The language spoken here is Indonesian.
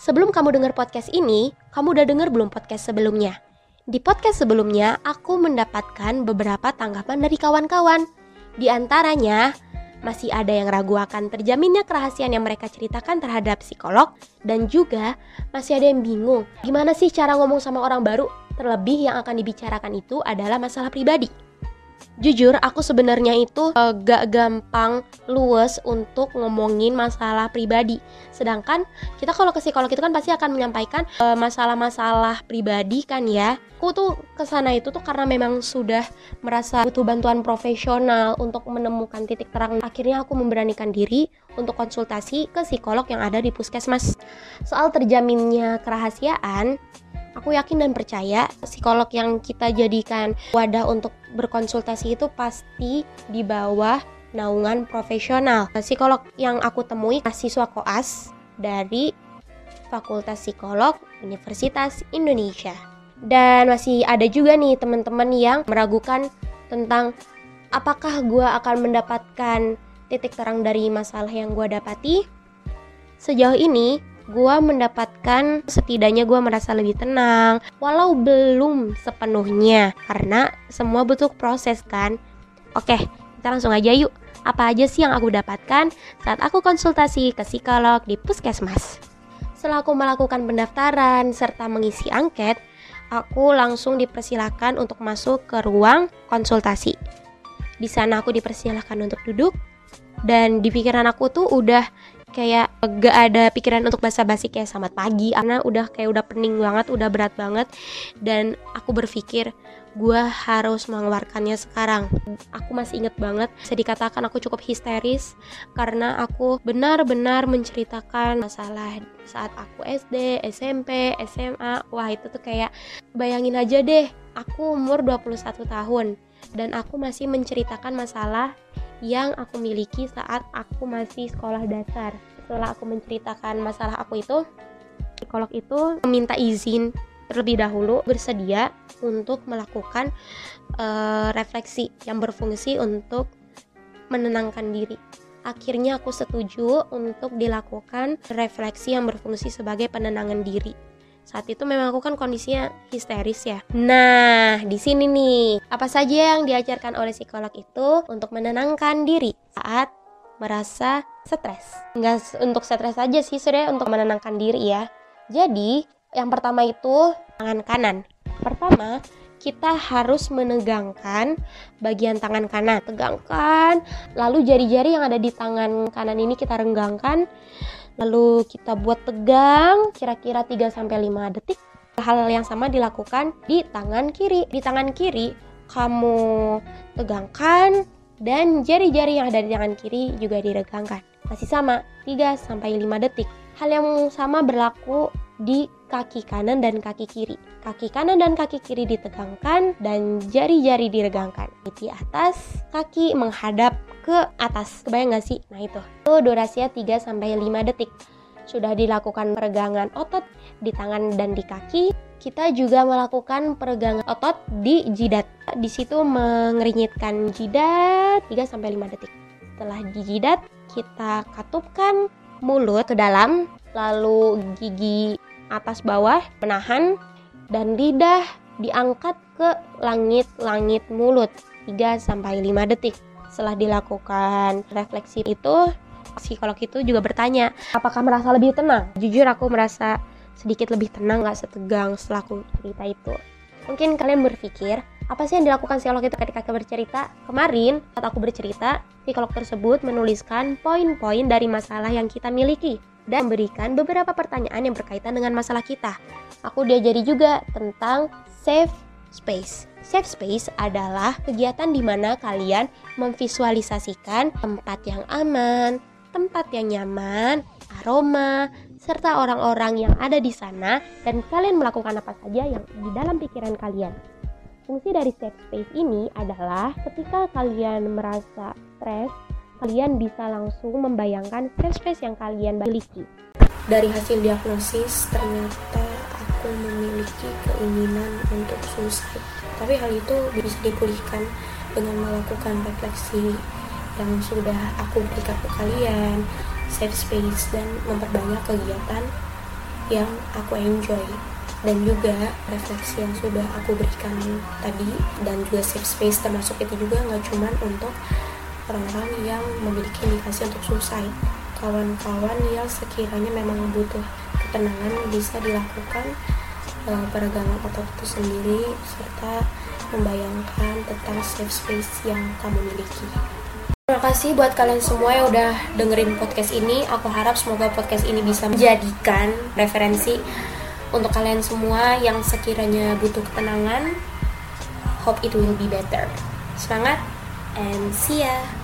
Sebelum kamu dengar podcast ini, kamu udah dengar belum podcast sebelumnya? Di podcast sebelumnya, aku mendapatkan beberapa tanggapan dari kawan-kawan. Di antaranya, masih ada yang ragu akan terjaminnya kerahasiaan yang mereka ceritakan terhadap psikolog dan juga masih ada yang bingung gimana sih cara ngomong sama orang baru terlebih yang akan dibicarakan itu adalah masalah pribadi jujur aku sebenarnya itu uh, gak gampang luwes untuk ngomongin masalah pribadi. Sedangkan kita kalau ke psikolog itu kan pasti akan menyampaikan eh, masalah-masalah pribadi kan ya. Aku tuh ke sana itu tuh karena memang sudah merasa butuh bantuan profesional untuk menemukan titik terang. Akhirnya aku memberanikan diri untuk konsultasi ke psikolog yang ada di puskesmas. Soal terjaminnya kerahasiaan Aku yakin dan percaya psikolog yang kita jadikan wadah untuk berkonsultasi itu pasti di bawah naungan profesional. Psikolog yang aku temui mahasiswa koas dari Fakultas Psikolog Universitas Indonesia. Dan masih ada juga nih teman-teman yang meragukan tentang apakah gue akan mendapatkan titik terang dari masalah yang gue dapati. Sejauh ini, gue mendapatkan setidaknya gue merasa lebih tenang walau belum sepenuhnya karena semua butuh proses kan? Oke kita langsung aja yuk. Apa aja sih yang aku dapatkan saat aku konsultasi ke psikolog di puskesmas? Setelah aku melakukan pendaftaran serta mengisi angket aku langsung dipersilakan untuk masuk ke ruang konsultasi. Di sana aku dipersilakan untuk duduk dan di pikiran aku tuh udah kayak gak ada pikiran untuk basa-basi kayak selamat pagi karena udah kayak udah pening banget udah berat banget. Dan aku berpikir gue harus mengeluarkannya sekarang. Aku masih inget banget bisa dikatakan aku cukup histeris karena aku benar-benar menceritakan masalah saat aku SD, SMP, SMA wah itu tuh kayak bayangin aja deh aku umur 21 tahun dan aku masih menceritakan masalah yang aku miliki saat aku masih sekolah dasar. Setelah aku menceritakan masalah aku itu, psikolog itu meminta izin terlebih dahulu bersedia untuk melakukan uh, refleksi yang berfungsi untuk menenangkan diri. Akhirnya aku setuju untuk dilakukan refleksi yang berfungsi sebagai penenangan diri saat itu memang aku kan kondisinya histeris ya. Nah, di sini nih, apa saja yang diajarkan oleh psikolog itu untuk menenangkan diri saat merasa stres. Enggak untuk stres aja sih, sudah untuk menenangkan diri ya. Jadi, yang pertama itu tangan kanan. Pertama, kita harus menegangkan bagian tangan kanan. Tegangkan, lalu jari-jari yang ada di tangan kanan ini kita renggangkan Lalu kita buat tegang kira-kira 3 sampai 5 detik. Hal yang sama dilakukan di tangan kiri. Di tangan kiri kamu tegangkan dan jari-jari yang ada di tangan kiri juga diregangkan. Masih sama, 3 sampai 5 detik. Hal yang sama berlaku di kaki kanan dan kaki kiri. Kaki kanan dan kaki kiri ditegangkan dan jari-jari diregangkan. Di atas, kaki menghadap ke atas. Kebayang gak sih? Nah itu. Itu durasinya 3 sampai 5 detik. Sudah dilakukan peregangan otot di tangan dan di kaki. Kita juga melakukan peregangan otot di jidat. Di situ mengeringitkan jidat 3 sampai 5 detik. Setelah di jidat, kita katupkan mulut ke dalam, lalu gigi atas bawah menahan dan lidah diangkat ke langit-langit mulut 3 sampai 5 detik. Setelah dilakukan refleksi itu, psikolog itu juga bertanya, apakah merasa lebih tenang? Jujur aku merasa sedikit lebih tenang gak setegang setelah aku cerita itu. Mungkin kalian berpikir, apa sih yang dilakukan psikolog itu ketika aku bercerita? Kemarin, saat aku bercerita, psikolog tersebut menuliskan poin-poin dari masalah yang kita miliki dan memberikan beberapa pertanyaan yang berkaitan dengan masalah kita. Aku diajari juga tentang safe space. Safe space adalah kegiatan di mana kalian memvisualisasikan tempat yang aman, tempat yang nyaman, aroma, serta orang-orang yang ada di sana dan kalian melakukan apa saja yang di dalam pikiran kalian. Fungsi dari safe space ini adalah ketika kalian merasa stres kalian bisa langsung membayangkan space-space yang kalian miliki. Dari hasil diagnosis, ternyata aku memiliki keinginan untuk suicide. Tapi hal itu bisa dipulihkan dengan melakukan refleksi yang sudah aku berikan ke kalian, safe space, dan memperbanyak kegiatan yang aku enjoy dan juga refleksi yang sudah aku berikan tadi dan juga safe space termasuk itu juga nggak cuman untuk orang-orang yang memiliki indikasi untuk suicide kawan-kawan yang sekiranya memang butuh ketenangan bisa dilakukan uh, peregangan otot itu sendiri serta membayangkan tentang safe space yang kamu miliki. Terima kasih buat kalian semua yang udah dengerin podcast ini. Aku harap semoga podcast ini bisa menjadikan referensi untuk kalian semua yang sekiranya butuh ketenangan. Hope it will be better. Semangat and see ya.